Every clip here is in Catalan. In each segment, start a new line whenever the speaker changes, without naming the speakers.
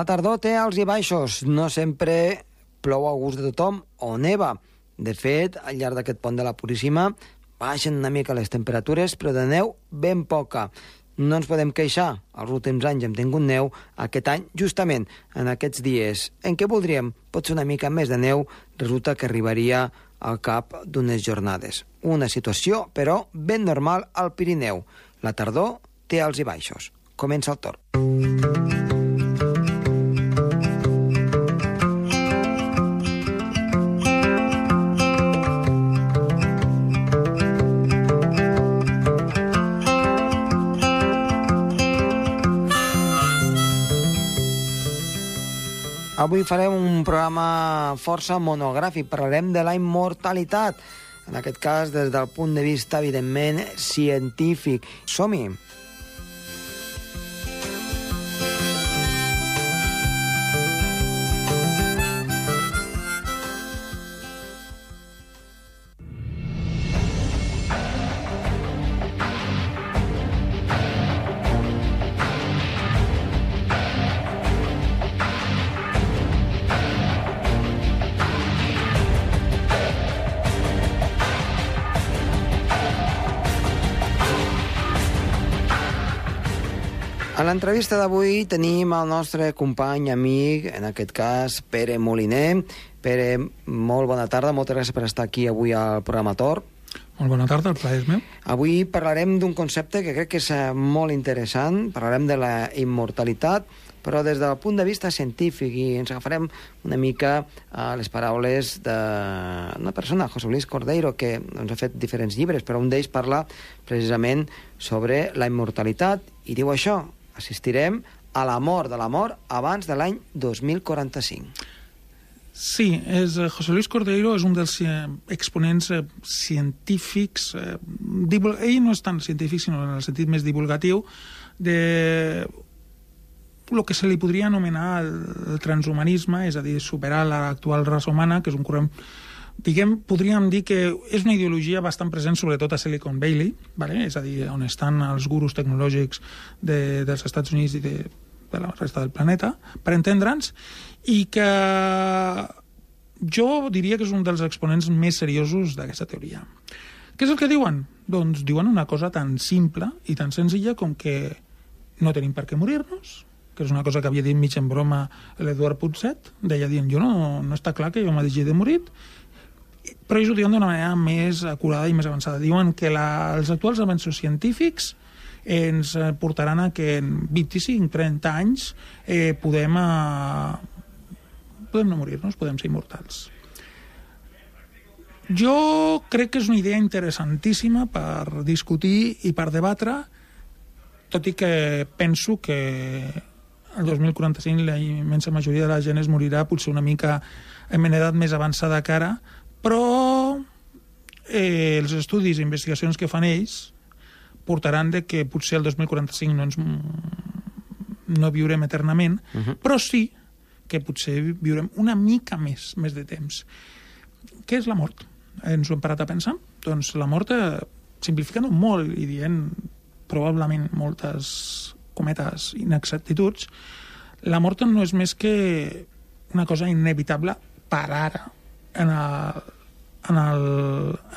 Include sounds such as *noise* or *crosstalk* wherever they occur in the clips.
La tardor té alts i baixos, no sempre plou a gust de tothom o neva. De fet, al llarg d'aquest pont de la Puríssima baixen una mica les temperatures, però de neu ben poca. No ens podem queixar. Els últims anys hem tingut neu. Aquest any, justament en aquests dies en què voldríem potser una mica més de neu, resulta que arribaria al cap d'unes jornades. Una situació, però, ben normal al Pirineu. La tardor té alts i baixos. Comença el torn. Avui farem un programa força monogràfic. Parlarem de la immortalitat, en aquest cas des del punt de vista, evidentment, científic. Som-hi! A l'entrevista d'avui tenim el nostre company, amic, en aquest cas, Pere Moliner. Pere, molt bona tarda, moltes gràcies per estar aquí avui al programa Tor.
Molt bona tarda, el plaer és meu.
Avui parlarem d'un concepte que crec que és eh, molt interessant, parlarem de la immortalitat, però des del punt de vista científic i ens agafarem una mica a les paraules d'una persona, José Luis Cordeiro, que ens ha fet diferents llibres, però un d'ells parla precisament sobre la immortalitat i diu això, assistirem a la mort de la mort abans de l'any 2045.
Sí, és, eh, José Luis Cordeiro és un dels eh, exponents eh, científics, eh, ell no és tan científic, sinó en el sentit més divulgatiu, de el que se li podria anomenar el transhumanisme, és a dir, superar l'actual raça humana, que és un corrent diguem, podríem dir que és una ideologia bastant present sobretot a Silicon Valley, vale? és a dir, on estan els gurus tecnològics de, dels Estats Units i de, de la resta del planeta, per entendre'ns, i que jo diria que és un dels exponents més seriosos d'aquesta teoria. Què és el que diuen? Doncs diuen una cosa tan simple i tan senzilla com que no tenim per què morir-nos, que és una cosa que havia dit mig en broma l'Eduard Putset, deia dient, jo no, no està clar que jo m'hagi de morir, però ells ho diuen d'una manera més acurada i més avançada. Diuen que la, els actuals avenços científics ens eh, portaran a que en 25-30 anys eh, podem, eh, podem no morir-nos, podem ser immortals. Jo crec que és una idea interessantíssima per discutir i per debatre, tot i que penso que el 2045 la immensa majoria de la gent es morirà potser una mica en edat més avançada que ara, però eh, els estudis i investigacions que fan ells portaran de que potser el 2045 no ens no viurem eternament, uh -huh. però sí que potser viurem una mica més, més de temps. Què és la mort? Ens ho hem parat a pensar? Doncs la mort, eh, simplificant-ho molt i dient probablement moltes cometes inexactituds, la mort no és més que una cosa inevitable per ara, en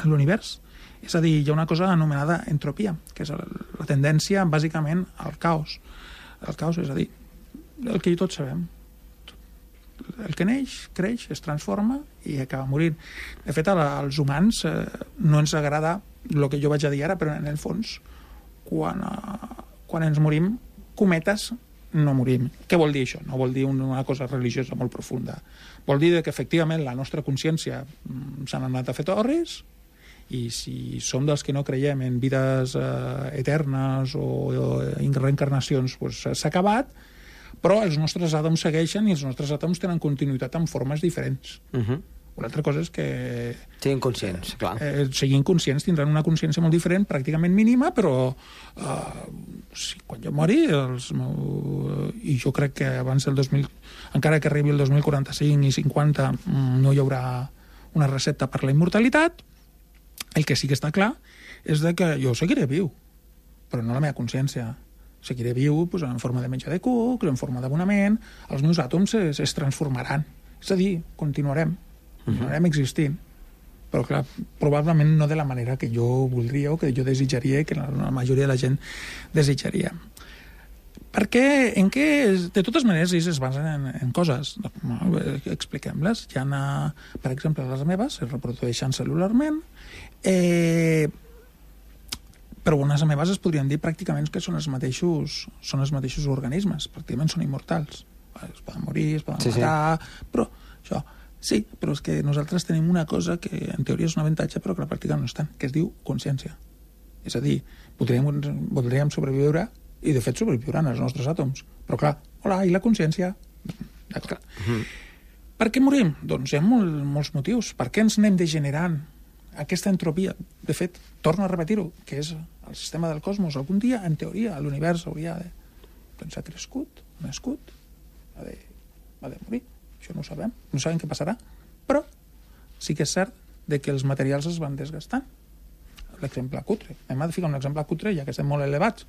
l'univers. És a dir, hi ha una cosa anomenada entropia, que és la tendència, bàsicament, al caos. El caos, és a dir, el que tots sabem. El que neix, creix, es transforma i acaba morint. De fet, als humans eh, no ens agrada el que jo vaig a dir ara, però en el fons, quan, eh, quan ens morim, cometes, no morim. Què vol dir això? No vol dir una cosa religiosa molt profunda. Vol dir que efectivament la nostra consciència mm, s'han anat a fer torres i si som dels que no creiem en vides eh, eternes o, o en reencarnacions s'ha acabat, però els nostres àtoms segueixen i els nostres àtoms tenen continuïtat en formes diferents. Uh mhm. -huh. Una altra cosa és que...
Siguin conscients, clar.
Eh, siguin conscients, tindran una consciència molt diferent, pràcticament mínima, però eh, sí, quan jo mori, els meu, i jo crec que abans del 2000, encara que arribi el 2045 i 50, mm, no hi haurà una recepta per la immortalitat, el que sí que està clar és de que jo seguiré viu, però no la meva consciència. seguiré viu pues, en forma de menjar de cucs, en forma d'abonament, els meus àtoms es, es transformaran. És a dir, continuarem, continuarem existint però clar, probablement no de la manera que jo voldria o que jo desitjaria i que la, la majoria de la gent desitjaria. Perquè, en què, de totes maneres, ells es basen en, en coses. Expliquem-les. Hi ha, per exemple, les meves es reprodueixen celularment, eh, però unes amebes es podrien dir pràcticament que són els mateixos, són els mateixos organismes, pràcticament són immortals. Es poden morir, es poden sí, matar, sí. però això Sí, però és que nosaltres tenim una cosa que en teoria és un avantatge però que la pràctica no és tant, que es diu consciència. És a dir, podríem, podríem sobreviure i de fet sobreviuran els nostres àtoms. Però clar, hola, i la consciència? D'acord. Uh -huh. Per què morim? Doncs hi ha molt, molts motius. Per què ens anem degenerant aquesta entropia? De fet, torno a repetir-ho, que és el sistema del cosmos. Algun dia, en teoria, l'univers hauria de... Doncs ha crescut, ha nascut, ha de, ha de morir això no ho sabem, no sabem què passarà, però sí que és cert de que els materials es van desgastant. L'exemple cutre. Hem de ficar un exemple cutre, ja que estem molt elevats.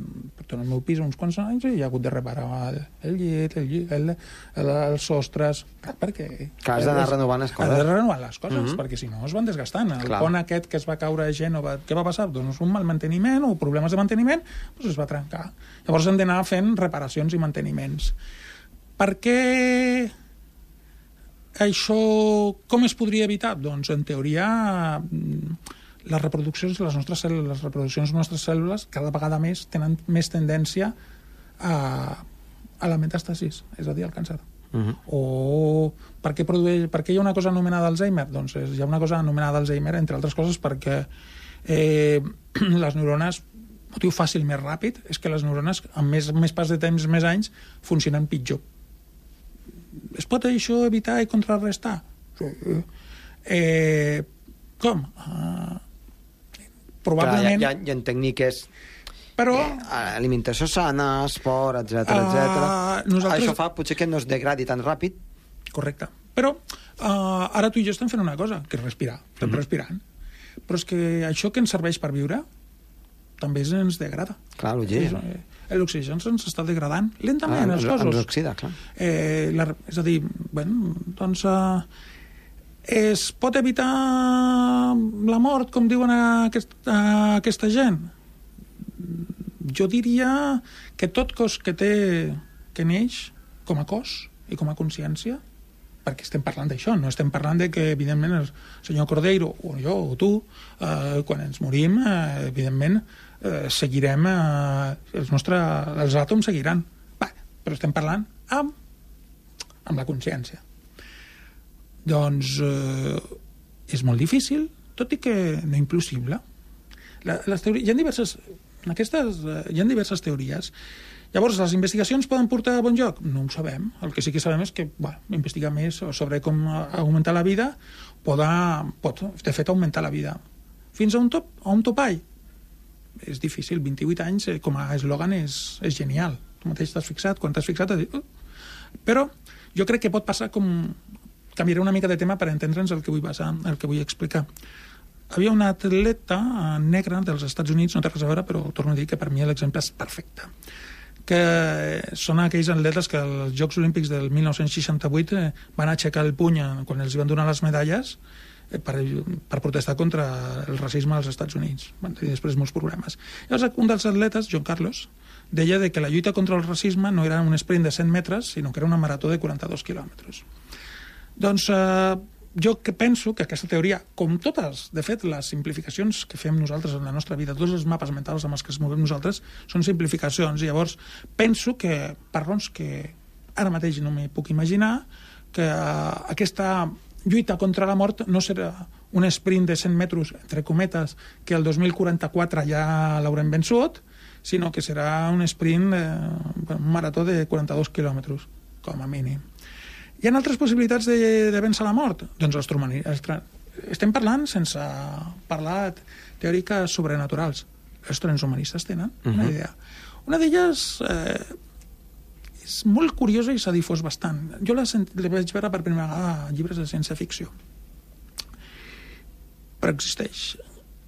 Porto en el meu pis uns quants anys i hi ha hagut de reparar el llit, el, llit, el, el, els sostres... Clar, perquè...
Que has d'anar renovant les coses.
Has de renovar les coses, mhm. -huh. perquè si no es van desgastant. El Clar. pont aquest que es va caure a Gènova, què va passar? Doncs un mal manteniment o problemes de manteniment, doncs es va trencar. Llavors hem d'anar fent reparacions i manteniments. Per què això com es podria evitar? Doncs, en teoria, les reproduccions de les nostres cèl·lules, les reproduccions de les nostres cèl·lules cada vegada més tenen més tendència a, a la metàstasis, és a dir, al càncer. Uh -huh. O per què, produeix, per què hi ha una cosa anomenada Alzheimer? Doncs hi ha una cosa anomenada Alzheimer, entre altres coses, perquè eh, *clears throat* les neurones motiu fàcil més ràpid és que les neurones, amb més, més pas de temps, més anys, funcionen pitjor es pot això evitar i contrarrestar? Eh, com? Uh, probablement...
Clar, hi, ha, hi ha tècniques però... Eh, alimentació sana, esport, etc etc. Uh, nosaltres... Això fa potser que no es degradi tan ràpid.
Correcte. Però uh, ara tu i jo estem fent una cosa, que és respirar. Estem mm -hmm. respirant. Però és que això que ens serveix per viure també ens degrada.
Clar, l'oxigen.
Eh, l'oxigen se'ns està degradant lentament, ah, els cossos.
Ens oxida, clar.
Eh, la, és a dir, bueno, doncs... Eh, es pot evitar la mort, com diuen aquest, a aquesta gent? Jo diria que tot cos que té que neix com a cos i com a consciència perquè estem parlant d'això, no estem parlant de que, evidentment, el senyor Cordeiro, o jo, o tu, eh, quan ens morim, eh, evidentment, eh, seguirem, eh, els, nostres, els àtoms seguiran. Va, però estem parlant amb, amb la consciència. Doncs eh, és molt difícil, tot i que no impossible. La, les teories, hi ha diverses, en aquestes, eh, hi ha diverses teories. Llavors, les investigacions poden portar a bon lloc? No ho sabem. El que sí que sabem és que bueno, investigar més sobre com augmentar la vida pot, pot, de fet, augmentar la vida. Fins a un, top, a un topall? És difícil, 28 anys eh, com a eslògan és, és genial. Tu mateix t'has fixat, quan t'has fixat, dit... Uh. Però jo crec que pot passar com... Canviaré una mica de tema per entendre'ns el que vull basar, el que vull explicar. Havia una atleta negra dels Estats Units, no té res a veure, però torno a dir que per mi l'exemple és perfecte que són aquells atletes que als Jocs Olímpics del 1968 eh, van aixecar el puny quan els van donar les medalles Eh, per, per protestar contra el racisme als Estats Units. Van tenir després molts problemes. Llavors, un dels atletes, John Carlos, deia de que la lluita contra el racisme no era un sprint de 100 metres, sinó que era una marató de 42 quilòmetres. Doncs eh, jo que penso que aquesta teoria, com totes, de fet, les simplificacions que fem nosaltres en la nostra vida, tots els mapes mentals amb els que es movem nosaltres, són simplificacions. I llavors, penso que, per raons que ara mateix no m'hi puc imaginar, que eh, aquesta lluita contra la mort no serà un sprint de 100 metres, entre cometes, que el 2044 ja l'haurem vençut, sinó que serà un sprint, eh, un marató de 42 quilòmetres, com a mínim. Hi ha altres possibilitats de, de vèncer la mort? Doncs els, estem parlant sense parlar teòriques sobrenaturals. Els transhumanistes tenen uh -huh. una idea. Una d'elles eh, és molt curiosa i s'ha difós bastant. Jo la, la vaig veure per primera vegada a llibres de ciència-ficció. Però existeix.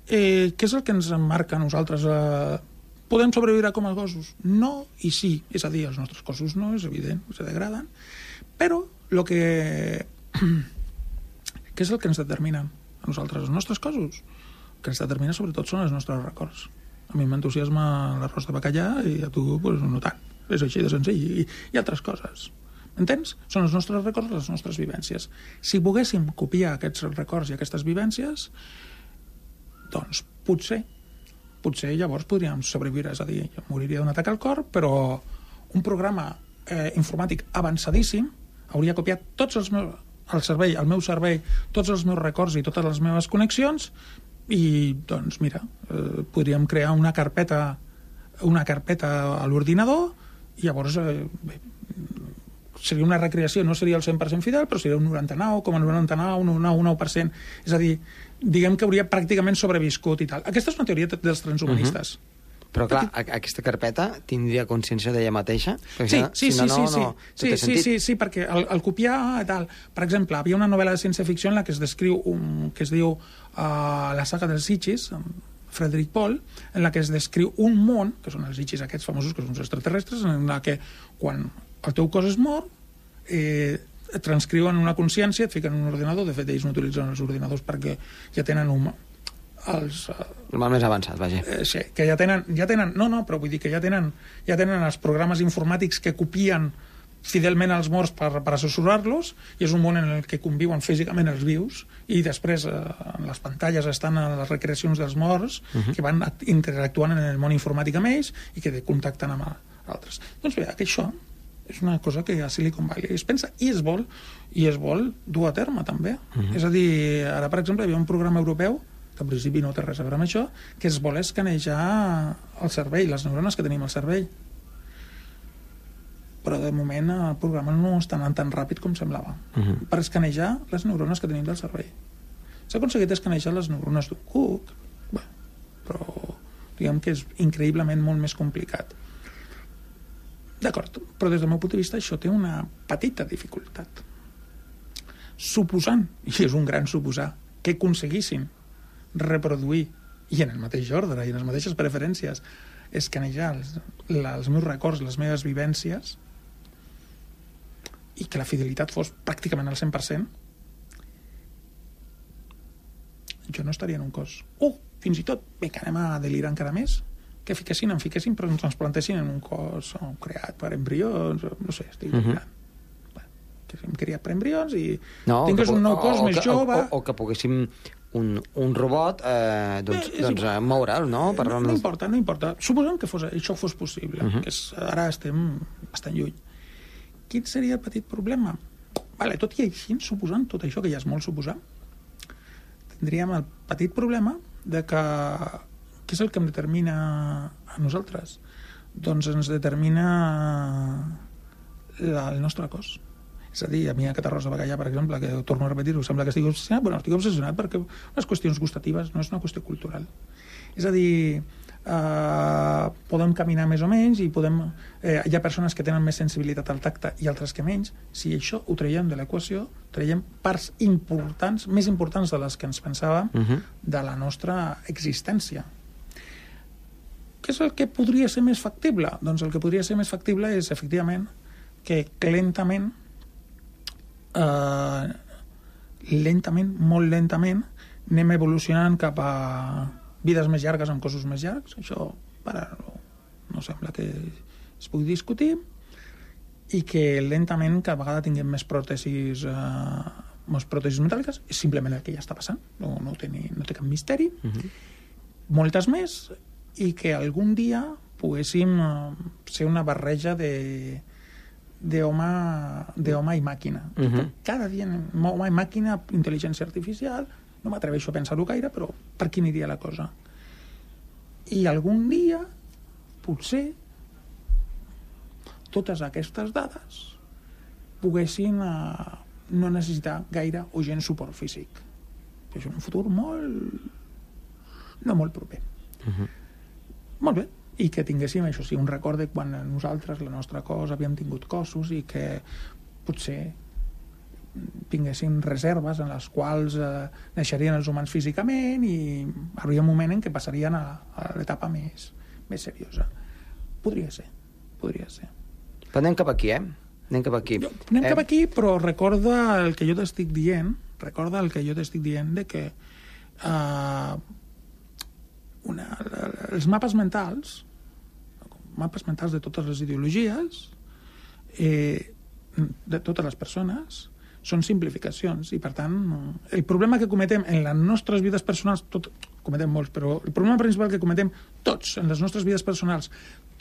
Eh, què és el que ens marca a nosaltres? Eh, podem sobreviure com els gossos? No i sí. És a dir, els nostres cossos no, és evident, se degraden. Però el que... *clears throat* què és el que ens determina a nosaltres? Els nostres cossos? El que ens determina sobretot són els nostres records. A mi m'entusiasma l'arròs de bacallà i a tu pues, no tant. És així de senzill. I, i altres coses. Entens? Són els nostres records, les nostres vivències. Si poguéssim copiar aquests records i aquestes vivències, doncs potser, potser llavors podríem sobreviure, és a dir, jo moriria d'un atac al cor, però un programa eh, informàtic avançadíssim hauria copiat tots els meus, el servei, el meu servei, tots els meus records i totes les meves connexions i, doncs, mira, eh, podríem crear una carpeta una carpeta a l'ordinador llavors eh, bé, seria una recreació, no seria el 100% fidel, però seria un 99,99, un 99%. És a dir, diguem que hauria pràcticament sobreviscut i tal. Aquesta és una teoria dels transhumanistes. Uh -huh.
Però, clar, aquesta carpeta tindria consciència d'ella mateixa?
sí, sí, si no, sí, no, sí, no, sí, sí, sí, sí, sí, perquè el, el copiar tal... Per exemple, havia una novel·la de ciència-ficció en la que es descriu un, que es diu uh, La saga dels Sitges, Frederick Paul, en la que es descriu un món, que són els Sitges aquests famosos, que són els extraterrestres, en la que quan el teu cos és mort, eh, et transcriuen una consciència, et fiquen en un ordinador, de fet ells no utilitzen els ordinadors perquè ja tenen un, els...
Eh, el mal més avançat, vaja.
Eh, sí, que ja tenen, ja tenen... No, no, però vull dir que ja tenen, ja tenen els programes informàtics que copien fidelment els morts per, per assessorar-los i és un món en el que conviuen físicament els vius i després eh, en les pantalles estan a les recreacions dels morts uh mhm. -huh. que van interactuant en el món informàtic amb ells i que contacten amb altres. Doncs bé, això és una cosa que a Silicon Valley es pensa i es vol, i es vol dur a terme també. Uh mhm. -huh. És a dir, ara per exemple hi havia un programa europeu que en principi no té res a veure amb això, que es vol escanejar el cervell, les neurones que tenim al cervell. Però de moment el programa no està anant tan ràpid com semblava. Uh mhm. -huh. Per escanejar les neurones que tenim del cervell. S'ha aconseguit escanejar les neurones d'un cuc, bé, però diguem que és increïblement molt més complicat D'acord, però des del meu punt de vista això té una petita dificultat. Suposant, i és un gran suposar, que aconseguissin reproduir, i en el mateix ordre, i en les mateixes preferències, escanejar els, els meus records, les meves vivències, i que la fidelitat fos pràcticament al 100%, jo no estaria en un cos. Uh, fins i tot, bé, que anem a delirar encara més, que fiquessin, en fiquessin, però ens plantessin en un cos oh, creat per embrions, no sé, estic uh -huh. mirant. que hem creat per embrions i no, tingués un nou cos o, més
o,
jove...
O, o, que poguéssim un, un robot eh, doncs, eh, doncs eh, moure'l, no?
Per no, no importa, no importa. Suposem que fos, això fos possible, uh -huh. que és, ara estem bastant lluny. Quin seria el petit problema? Vale, tot i així, suposant tot això, que ja és molt suposar, tindríem el petit problema de que què és el que em determina a nosaltres? Doncs ens determina la, el nostre cos. És a dir, a mi aquest arròs de per exemple, que torno a repetir-ho, sembla que estic obsessionat, bueno, estic obsessionat perquè les qüestions gustatives no és una qüestió cultural. És a dir, eh, podem caminar més o menys i podem, eh, hi ha persones que tenen més sensibilitat al tacte i altres que menys. Si això ho traiem de l'equació, traiem parts importants, més importants de les que ens pensàvem, uh -huh. de la nostra existència. Què és el que podria ser més factible? Doncs el que podria ser més factible és, efectivament, que lentament, eh, lentament, molt lentament, anem evolucionant cap a vides més llargues amb cossos més llargs. Això, ara, no, no sembla que es pugui discutir i que lentament cada vegada tinguem més pròtesis eh, més pròtesis metàl·liques, és simplement el que ja està passant, no, no, té, ni, no té cap misteri. Uh mhm. -huh. Moltes més, i que algun dia poguéssim eh, ser una barreja de d'home i màquina. Uh mhm. -huh. Cada dia home i màquina, intel·ligència artificial, no m'atreveixo a pensar-ho gaire, però per quin aniria la cosa? I algun dia, potser, totes aquestes dades poguessin eh, no necessitar gaire o gent suport físic. És un futur molt... no molt proper. Uh mhm. -huh molt bé, i que tinguéssim això sí, un record de quan nosaltres, la nostra cos, havíem tingut cossos i que potser tinguessin reserves en les quals eh, naixerien els humans físicament i hauria un moment en què passarien a, a l'etapa més, més seriosa. Podria ser, podria ser.
Però anem cap aquí, eh? Anem cap aquí.
Jo, anem
eh?
cap aquí, però recorda el que jo t'estic dient, recorda el que jo t'estic dient de que uh, una, els mapes mentals, mapes mentals de totes les ideologies, eh, de totes les persones, són simplificacions i per tant el problema que cometem en les nostres vides personals tot, cometem molts, però el problema principal que cometem tots en les nostres vides personals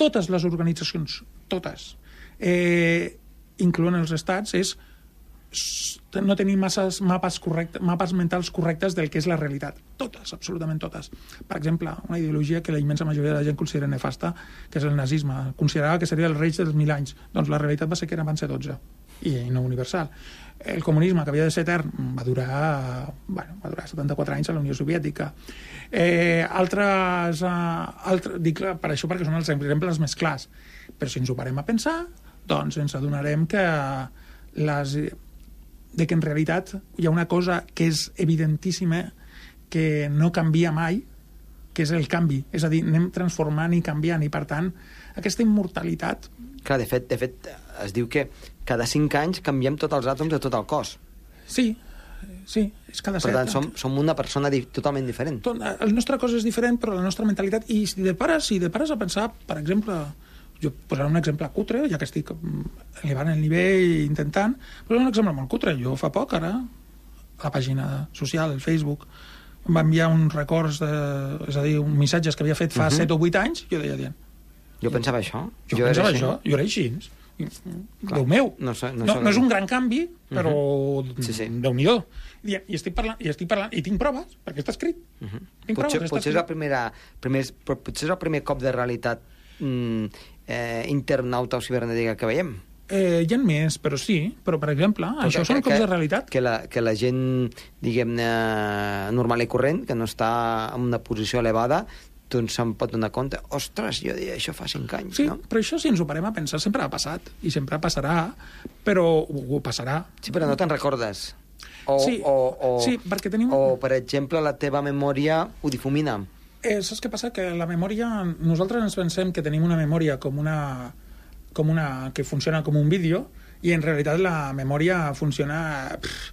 totes les organitzacions, totes eh, incloent els estats és no tenir masses mapes, correcte, mapes mentals correctes del que és la realitat. Totes, absolutament totes. Per exemple, una ideologia que la immensa majoria de la gent considera nefasta, que és el nazisme. Considerava que seria el rei dels mil anys. Doncs la realitat va ser que van ser 12 i no universal. El comunisme, que havia de ser etern, va durar, bueno, va durar 74 anys a la Unió Soviètica. Eh, altres, eh, altres, dic per això perquè són els exemples més clars. Però si ens ho parem a pensar, doncs ens adonarem que les, de que en realitat hi ha una cosa que és evidentíssima que no canvia mai, que és el canvi. És a dir, anem transformant i canviant, i per tant, aquesta immortalitat...
Clar, de fet, de fet, es diu que cada cinc anys canviem tots els àtoms de tot el cos.
Sí, sí, és cada
Per
set.
tant, som, som una persona di totalment diferent.
Tot, el nostre cos és diferent, però la nostra mentalitat... I si de pares, si de pares a pensar, per exemple, jo posaré un exemple cutre, ja que estic mm, elevant el nivell i intentant, però un exemple molt cutre. Jo fa poc, ara, a la pàgina social, el Facebook, em va enviar uns records, de, és a dir, uns missatges que havia fet fa uh -huh. 7 o 8 anys, jo deia dient,
Jo pensava això.
jo, jo pensava això, jo era així. I, Déu meu.
No sé- no
no, no és un gran canvi, però uh -huh.
Sí, sí.
Déu-n'hi-do. I, I estic parlant, i estic parlant, i tinc proves, perquè està escrit. Uh -huh. Tinc
Potser,
proves, està
potser, és el
escrit.
primera, primer, però potser és el primer cop de realitat mm, eh, internauta o cibernètica que veiem.
Eh, hi ha més, però sí. Però, per exemple, això són cops de realitat.
Que la, que la gent, diguem-ne, normal i corrent, que no està en una posició elevada, doncs se'n pot donar compte. Ostres, jo deia això fa cinc anys,
Sí,
no?
però això, si ens ho parem a pensar, sempre ha passat. I sempre passarà, però ho passarà.
Sí, però no te'n recordes. O,
Sí,
o, o,
sí, perquè tenim-
O, per exemple, la teva memòria ho difumina.
Eh, saps què passa? Que la memòria... Nosaltres ens pensem que tenim una memòria com una, com una que funciona com un vídeo i en realitat la memòria funciona pff,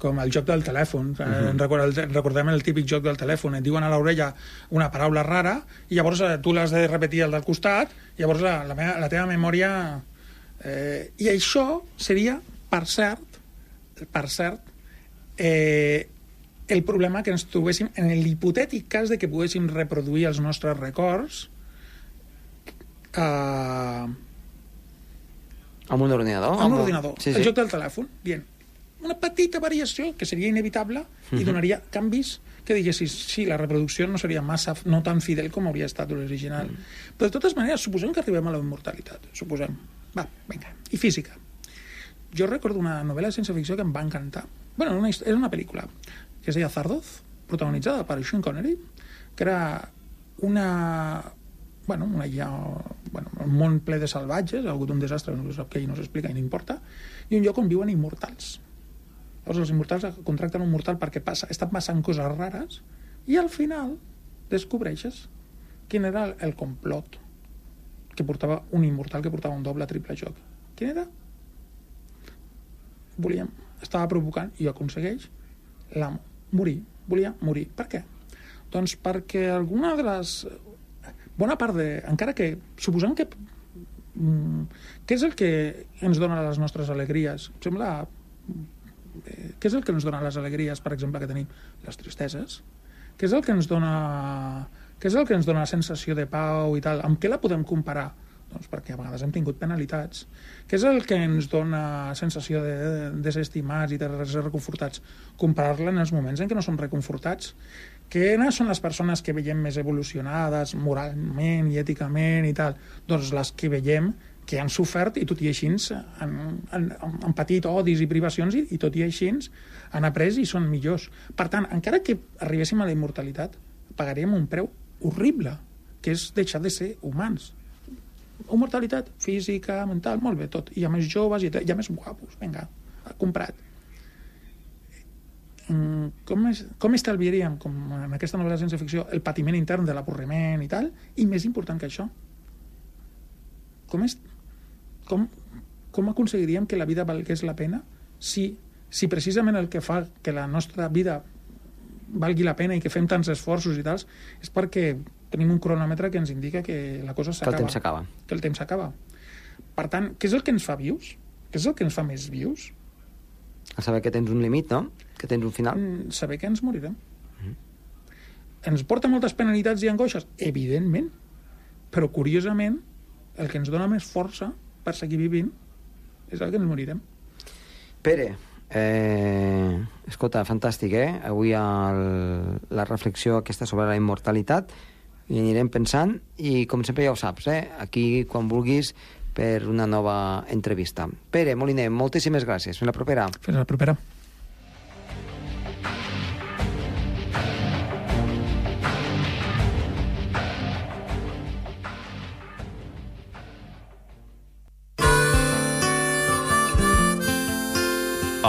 com el joc del telèfon. Uh -huh. Recordem, recordem el típic joc del telèfon. Et diuen a l'orella una paraula rara i llavors eh, tu l'has de repetir al del costat i llavors la, la, meva, la teva memòria... Eh, I això seria, per cert, per cert, eh, el problema que ens trobéssim en l'hipotètic cas de que poguéssim reproduir els nostres records eh,
Amb un ordinador?
amb un ordinador,
Sí,
el
sí.
joc del telèfon, dient una petita variació que seria inevitable i donaria canvis que diguessis, sí, la reproducció no seria massa, no tan fidel com hauria estat l'original. Però de totes maneres, suposem que arribem a la immortalitat, suposem. Va, vinga. I física. Jo recordo una novel·la de ciència-ficció que em va encantar. bueno, una, era una pel·lícula que es deia Zardoz, protagonitzada per Sean Connery, que era una bueno, una illa, bueno, un món ple de salvatges, ha hagut un desastre, no sap què, i no s'explica i no importa, i un lloc on viuen immortals. Llavors els immortals contracten un mortal perquè passa, estan passant coses rares i al final descobreixes quin era el, complot que portava un immortal que portava un doble triple joc. Quin era? Volia, estava provocant i aconsegueix l'amo. Morir. Volia morir. Per què? Doncs perquè alguna de les... Bona part de... Encara que... Suposem que... mm, Què és el que ens dona les nostres alegries? Em sembla... Què és el que ens dona les alegries, per exemple, que tenim? Les tristeses. Què és el que ens dona... Què és el que ens dona la sensació de pau i tal? Amb què la podem comparar? Doncs perquè a vegades hem tingut penalitats. Què és el que ens dona sensació de, de ser estimats i de reconfortats? Comparar-la en els moments en què no som reconfortats. Quines són les persones que veiem més evolucionades moralment i èticament i tal? Doncs les que veiem que han sofert i tot i així han, han, han patit odis i privacions i, i tot i així han après i són millors. Per tant, encara que arribéssim a la immortalitat, pagaríem un preu horrible, que és deixar de ser humans. Immortalitat física, mental, molt bé, tot. I a més joves i, a més guapos, vinga, comprat. mm, com, es, com estalviaríem, com en aquesta novel·la de ciència-ficció, el patiment intern de l'avorriment i tal, i més important que això, com, és, com, com aconseguiríem que la vida valgués la pena si, si precisament el que fa que la nostra vida valgui la pena i que fem tants esforços i tals és perquè tenim un cronòmetre que ens indica que la cosa s'acaba.
Que el temps s'acaba.
Que el temps s'acaba. Per tant, què és el que ens fa vius? Què és el que ens fa més vius?
El saber que tens un límit, no? Que tens un final.
Mm, saber que ens morirem. Mm. Ens porta moltes penalitats i angoixes? Evidentment. Però, curiosament, el que ens dona més força per seguir vivint és el que ens morirem.
Pere, eh, escolta, fantàstic, eh? Avui el, la reflexió aquesta sobre la immortalitat i anirem pensant i, com sempre ja ho saps, eh? aquí, quan vulguis, per una nova entrevista. Pere Moliner, moltíssimes gràcies. Fins la propera.
Fins la propera.